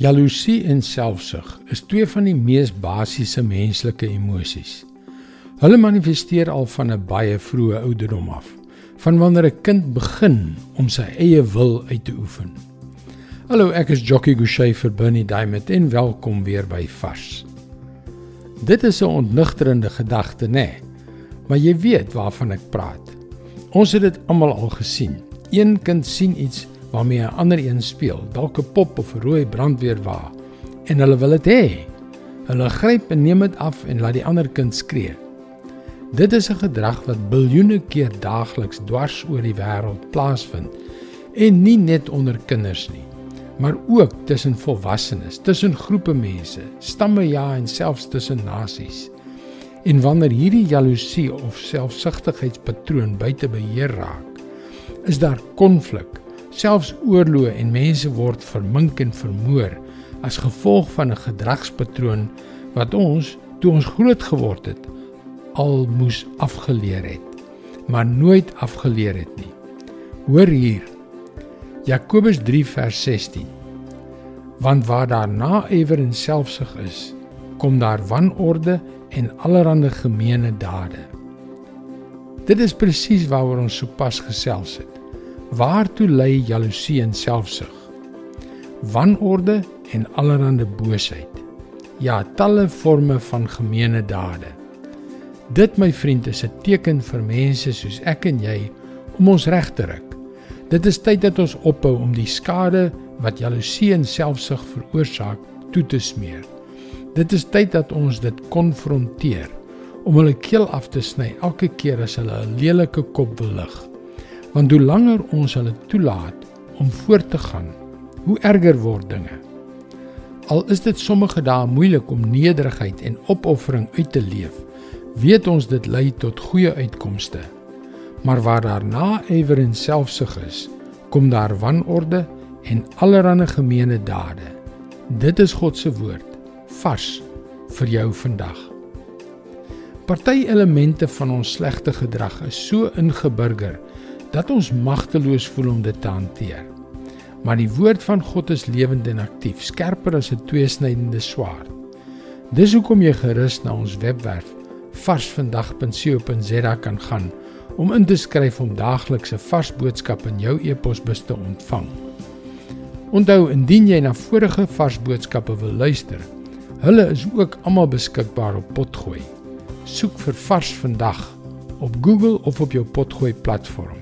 Jaloesie en selfsug is twee van die mees basiese menslike emosies. Hulle manifesteer al van 'n baie vroeë ouderdom af, van wanneer 'n kind begin om sy eie wil uit te oefen. Hallo, ek is Jockey Gouchee vir Bernie Diamond en welkom weer by Vars. Dit is 'n ontnigterende gedagte, nê? Nee, maar jy weet waarvan ek praat. Ons het dit almal al gesien. Een kind sien iets waarmee 'n ander een speel, dalk 'n pop of 'n rooi brandweerwa, en hulle wil dit hê. Hulle gryp en neem dit af en laat die ander kind skree. Dit is 'n gedrag wat biljoene keer daagliks dwars oor die wêreld plaasvind en nie net onder kinders nie, maar ook tussen volwassenes, tussen groepe mense, stamme ja en selfs tussen nasies. En wanneer hierdie jaloesie of selfsugtigheidspatroon buite beheer raak, is daar konflik Selfs oorloë en mense word vermink en vermoor as gevolg van 'n gedragspatroon wat ons toe ons groot geword het al moes afgeleer het, maar nooit afgeleer het nie. Hoor hier. Jakobus 3 vers 16. Want waar daar naewer en selfsug is, kom daar wanorde en allerlei gemeene dade. Dit is presies waaroor ons sopas gesels het. Waartoe lei jaloesie en selfsug? Wanorde en allerlei boosheid. Ja, talle forme van gemeene dade. Dit my vriend is 'n teken vir mense soos ek en jy om ons reg te ruk. Dit is tyd dat ons ophou om die skade wat jaloesie en selfsug veroorsaak toe te smeer. Dit is tyd dat ons dit konfronteer om hulle keel af te sny elke keer as hulle 'n lelike kop wil lig want hoe langer ons hulle toelaat om voort te gaan, hoe erger word dinge. Al is dit sommige dae moeilik om nederigheid en opoffering uit te leef, weet ons dit lei tot goeie uitkomste. Maar waar daar naewer en selfsug is, kom daar wanorde en allerlei gemeene dade. Dit is God se woord, vars vir jou vandag. Party elemente van ons slegte gedrag is so ingeburger dat ons magteloos voel om dit te hanteer. Maar die woord van God is lewend en aktief, skerper as 'n tweesnydende swaard. Dis hoekom jy gerus na ons webwerf varsvandag.co.za kan gaan om in te skryf om daaglikse vars boodskappe in jou e-posbus te ontvang. Onthou, indien jy na vorige vars boodskappe wil luister, hulle is ook almal beskikbaar op Potgooi. Soek vir Vars Vandag op Google of op jou Potgooi platform.